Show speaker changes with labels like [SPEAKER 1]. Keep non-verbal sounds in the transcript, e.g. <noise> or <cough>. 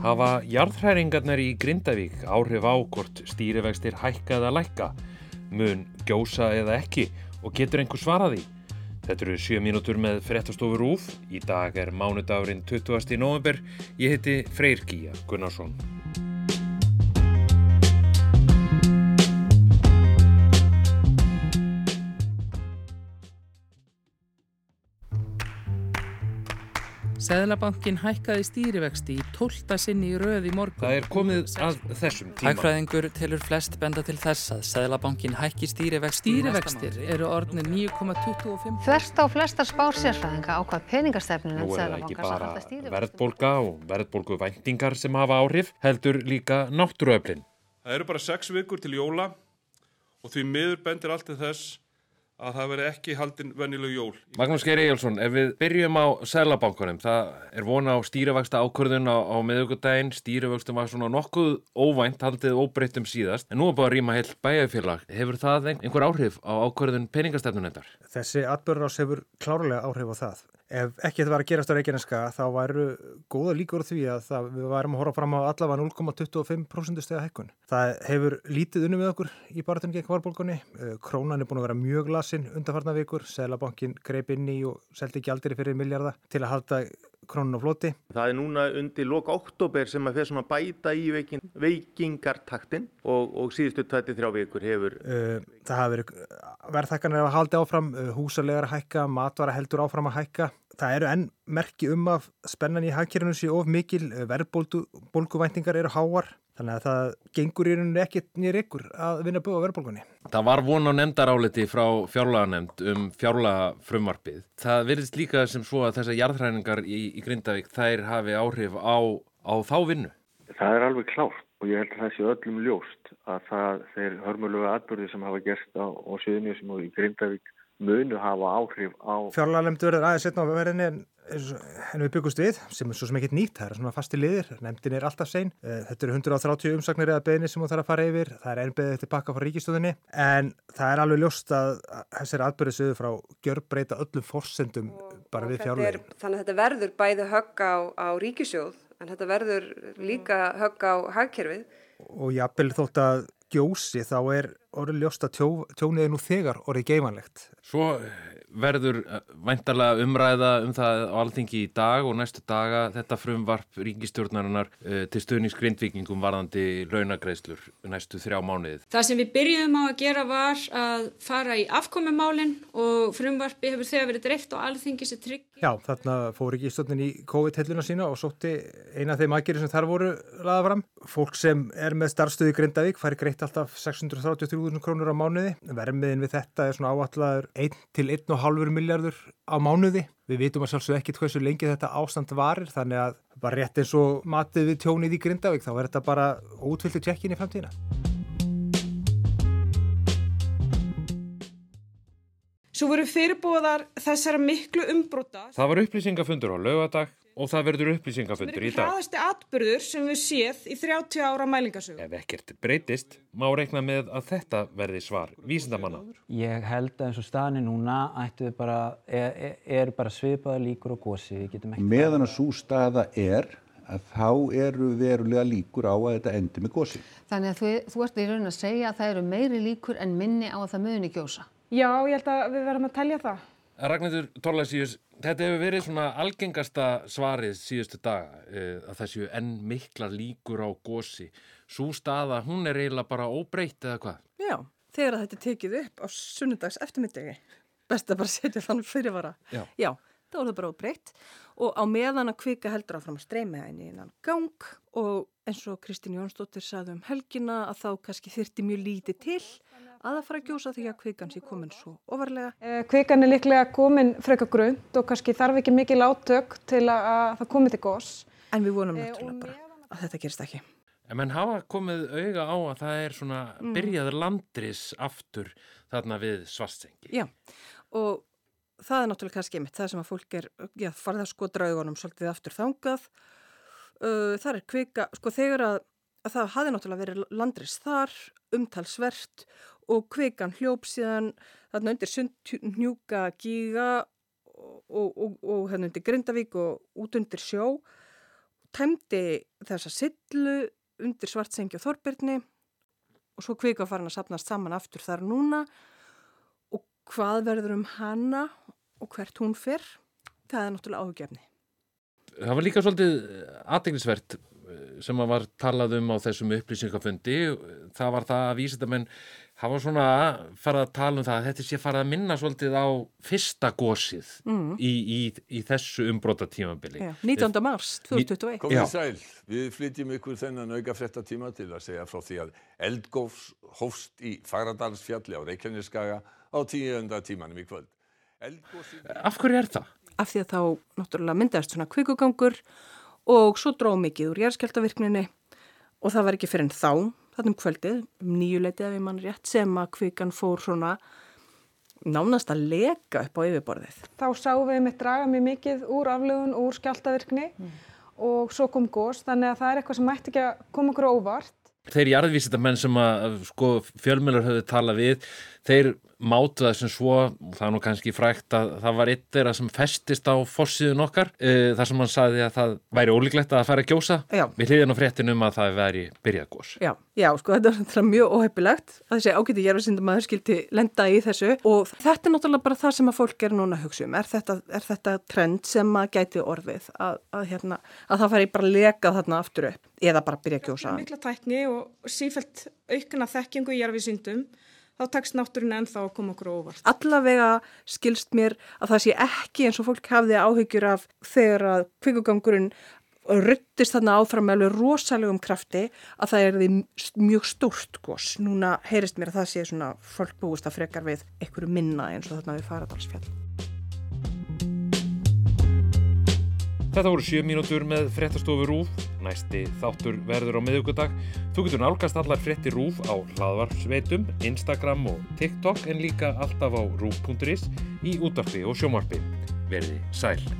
[SPEAKER 1] Hafa jarðhræringarnar í Grindavík áhrif á hvort stýrivextir hækka eða lækka, mun gjósa eða ekki og getur einhver svaraði? Þetta eru 7 mínútur með fréttastofur úf. Í dag er mánudagurinn 20. november. Ég heiti Freyr Gíja Gunnarsson.
[SPEAKER 2] Seðlabankin hækkaði stýrivexti í tólta sinni í röð í morgun.
[SPEAKER 1] Það er komið að þessum tíma.
[SPEAKER 3] Hægfræðingur telur flest benda til þess að Seðlabankin hækki stýrivexti
[SPEAKER 2] Stýrivextir eru orðinir 9,25.
[SPEAKER 4] Þverst á flestar spár sérfræðinga á hvað peningastefnun
[SPEAKER 1] Nú er það ekki bara verðbólga og verðbólgu væntingar sem hafa áhrif, heldur líka náttúruöflin.
[SPEAKER 5] Það eru bara sex vikur til jóla og því miður bendir allt til þess að það veri ekki haldin vennileg jól.
[SPEAKER 1] Magnús Geir Egilson, ef við byrjum á Sælabankunum, það er vona á stýrivexta ákvörðun á, á miðugudaginn, stýrivextum var svona nokkuð óvænt, haldið óbreyttum síðast, en nú er bara að rýma heil bæjarfélag. Hefur það einhver áhrif á ákvörðun peningastefnunendar?
[SPEAKER 6] Þessi atbyrður ás hefur klárlega áhrif á það. Ef ekki þetta var að gerast á Reykjaneska þá væru góða líkur því að það, við værum að horfa fram á allavega 0,25% stega hækkun. Það hefur lítið unni með okkur í baratunni gegn kvarbólkunni. Krónan er búin að vera mjög lasin undanfarnar vikur. Sælabankin greip inn í og seldi gjaldir fyrir miljardar til að halda krónun á floti.
[SPEAKER 7] Það er núna undir loka oktober sem að fyrir svona bæta í veikin, veikingartaktin og, og síðustu 23 vikur hefur.
[SPEAKER 6] Það hafa verið verðhækkanir að halda áfram, húsalegar að hækka, matvara heldur áfram að hækka. Það eru enn merki um að spennan í hagkerfinu sé of mikil, verðbólguvæntingar eru háar, þannig að það gengur í rauninu ekkert nýr ykkur að vinna búið á verðbólgunni.
[SPEAKER 1] Það var von á nefndaráliti frá fjárlaganemnd um fjárlagafrumvarpið. Það verðist líka sem svo að þessar jarðhræningar í, í Grindavík þær hafi áhrif á, á þá vinnu.
[SPEAKER 8] Það er alveg klárt og ég held að það sé öllum ljóst að það þeir hörmulegu atbyrði sem hafa gerst á, á Suðunjusum og í Grindavík munu hafa áhrif á...
[SPEAKER 6] Fjárlagarlemdu verður aðeins setna á verðinni en, en við byggust við, sem er svo sem ekkert nýtt, það er svona fasti liðir, nefndin er alltaf sein. Þetta eru 130 umsagnir eða beðni sem þú þarf að fara yfir, það er einn beðið eftir pakka frá ríkistöðinni, en það er alveg ljóst að þessari atbyrðið sögðu frá gjörbreyta öllum forsendum bara við fjárlegin.
[SPEAKER 9] Þannig að þetta verður bæði högg á, á ríkisjóð, en þetta verður líka högg á hagkerfið.
[SPEAKER 6] Og jafnvel þótt að gjósi þá er orðið ljóst að tjó, tjónið er nú þegar orðið geimanlegt.
[SPEAKER 1] Svo verður væntarlega umræða um það á alþingi í dag og næstu daga þetta frumvarp ríkistjórnarinnar uh, til stuðnings grindvikingum varðandi launagreislur næstu þrjá mánuðið.
[SPEAKER 10] Það sem við byrjuðum á að gera var að fara í afkomumálinn og frumvarpi hefur þegar verið dreift á alþingi sem trygg.
[SPEAKER 6] Já, þarna fór ríkistjórnin í COVID-helluna sína og sótti eina af þeim aðgerir sem þar voru laða fram. Fólk sem er með starfstöðu í Grindavík fari greitt alltaf 633.000 krónur á mánuði. Vermiðin við þetta er svona áallar 1 til 1,5 miljardur á mánuði. Við vitum að sjálfsög ekkit hversu lengi þetta ástand varir þannig að bara rétt eins og matið við tjónið í Grindavík þá er þetta bara útfylgtu tjekkin í framtíðina.
[SPEAKER 10] Svo voru fyrirbóðar þessara miklu umbróta.
[SPEAKER 1] Það var upplýsingafundur á lögadag og það verður upplýsingafundur í dag.
[SPEAKER 10] Það er hraðasti atbyrður sem við séð í 30 ára mælingasögu.
[SPEAKER 1] Ef ekkert breytist, má reikna með að þetta verði svar vísindamanna.
[SPEAKER 11] Ég held að eins og staðinni núna ættu við bara, er, er bara svipaða líkur og gósi.
[SPEAKER 12] Meðan að svo staða er að þá eru verulega líkur á að þetta endi með gósi.
[SPEAKER 4] Þannig að þú, þú ert í raun að segja að það eru meiri líkur en minni á að það möðunni gjósa.
[SPEAKER 10] Já, ég held að við verðum að telja það.
[SPEAKER 1] Ragnhildur Torlasíus, þetta hefur verið svona algengasta svarið síðustu daga að þessu enn mikla líkur á gósi. Svo staða, hún er eiginlega bara óbreytt eða hvað?
[SPEAKER 13] Já, þegar þetta er tekið upp á sunnundags eftirmyndegi, best að bara <laughs> setja þann fyrirvara.
[SPEAKER 1] Já.
[SPEAKER 13] Já, það bara óbreytt og á meðan að kvika heldur áfram að streyma henni innan gang og eins og Kristín Jónsdóttir saði um helgina að þá kannski þyrti mjög lítið til að það fara að gjósa því að kvikan sé komin svo ofarlega.
[SPEAKER 10] Eh, kvikan er líklega komin freka grönt og kannski þarf ekki mikið látök til að það komi til gós.
[SPEAKER 13] En við vonum náttúrulega bara að þetta gerist ekki.
[SPEAKER 1] En menn hafa komið auga á að það er svona
[SPEAKER 13] Mm.
[SPEAKER 1] byrjaður landris aftur þarna við svartsengi.
[SPEAKER 13] Já, og það er náttúrulega kannski einmitt það sem að fólk er, já, farið að sko draugunum svolítið aftur þangað. Uh, það er kvika, sko þegar að, að það hafi náttúrulega verið landris þar, umtalsvert og kvikan hljóp síðan þarna undir sundnjúka gíga og, og, og, og hérna undir Grindavík og út undir sjó. Tæmdi þessa sillu undir svartsengi og þorbirni og svo kvika farin að sapnast saman aftur þar núna. Og hvað verður um hana og hvert hún fyrr, það er náttúrulega áhugjefni.
[SPEAKER 1] Það var líka svolítið aðteglisvert sem að var talað um á þessum upplýsingafundi, það var það að vísitamenn hafa svona farið að tala um það að þetta sé farið að minna svolítið á fyrsta gósið mm. í, í, í þessu umbróta tímabili.
[SPEAKER 13] Já, 19. mars 2021.
[SPEAKER 14] Komið sæl, við flytjum ykkur þennan auka frétta tíma til að segja frá því að eldgófs hófst í Fagradalsfjalli á Reykjaneskaga á tíunda tímanum í kvöld.
[SPEAKER 1] Eldgósi... Af hverju er það?
[SPEAKER 13] Af því að þá náttúrulega myndaðist svona kvikugangur og svo dróð mikið úr jæðskjáltavirkninni og það var ekki fyrir en þá þarna um kvöldið, um nýjuleitið ef ég mann rétt, sem að kvikan fór svona nánast að leka upp á yfirborðið.
[SPEAKER 15] Þá sáum við með draga mjög mikið úr aflögun, úr skjáltavirkni mm. og svo kom gós, þannig að það er eitthvað sem mætti ekki að koma okkur óvart.
[SPEAKER 1] Þeir jarðvísitamenn sem að sko, fjölmjölar höfðu tala við, þeir mátu það sem svo, það er nú kannski frækt að það var eitt þeirra sem festist á fossiðun okkar, uh, þar sem hann sagði að það væri ólíklegt að það færi að gjósa
[SPEAKER 13] já.
[SPEAKER 1] við hliðin á fréttinum að það væri byrjagós.
[SPEAKER 13] Já, já, sko þetta er mjög óheppilegt að þessi ágæti jærfisindum aður skilti lenda í þessu og þetta er náttúrulega bara það sem að fólk er núna að hugsa um, er þetta, er þetta trend sem að gæti orðið að, að, hérna, að það færi bara leka þarna aftur upp eða bara byrja að gjósa.
[SPEAKER 15] Mikla tækni og sífælt aukna þekkingu í jarfisindum þá takst náttúrun ennþá að koma okkur óvart.
[SPEAKER 13] Allavega skilst mér að það sé ekki eins og fólk hafði áhyggjur af þegar að kvikugangurinn ruttist þarna áfram með alveg rosalegum krafti að það er því mjög stórt gos. Núna heyrist mér að það sé svona fólk búist að frekar við einhverju minna eins og þarna við faradalsfjall.
[SPEAKER 1] Þetta voru 7 mínútur með fréttastofu Rúf. Næsti þáttur verður á miðugudag. Þú getur nálgast allar frétti Rúf á hlaðvarpsveitum, Instagram og TikTok en líka alltaf á rúf.is í útarpi og sjómarpi. Verði sæl.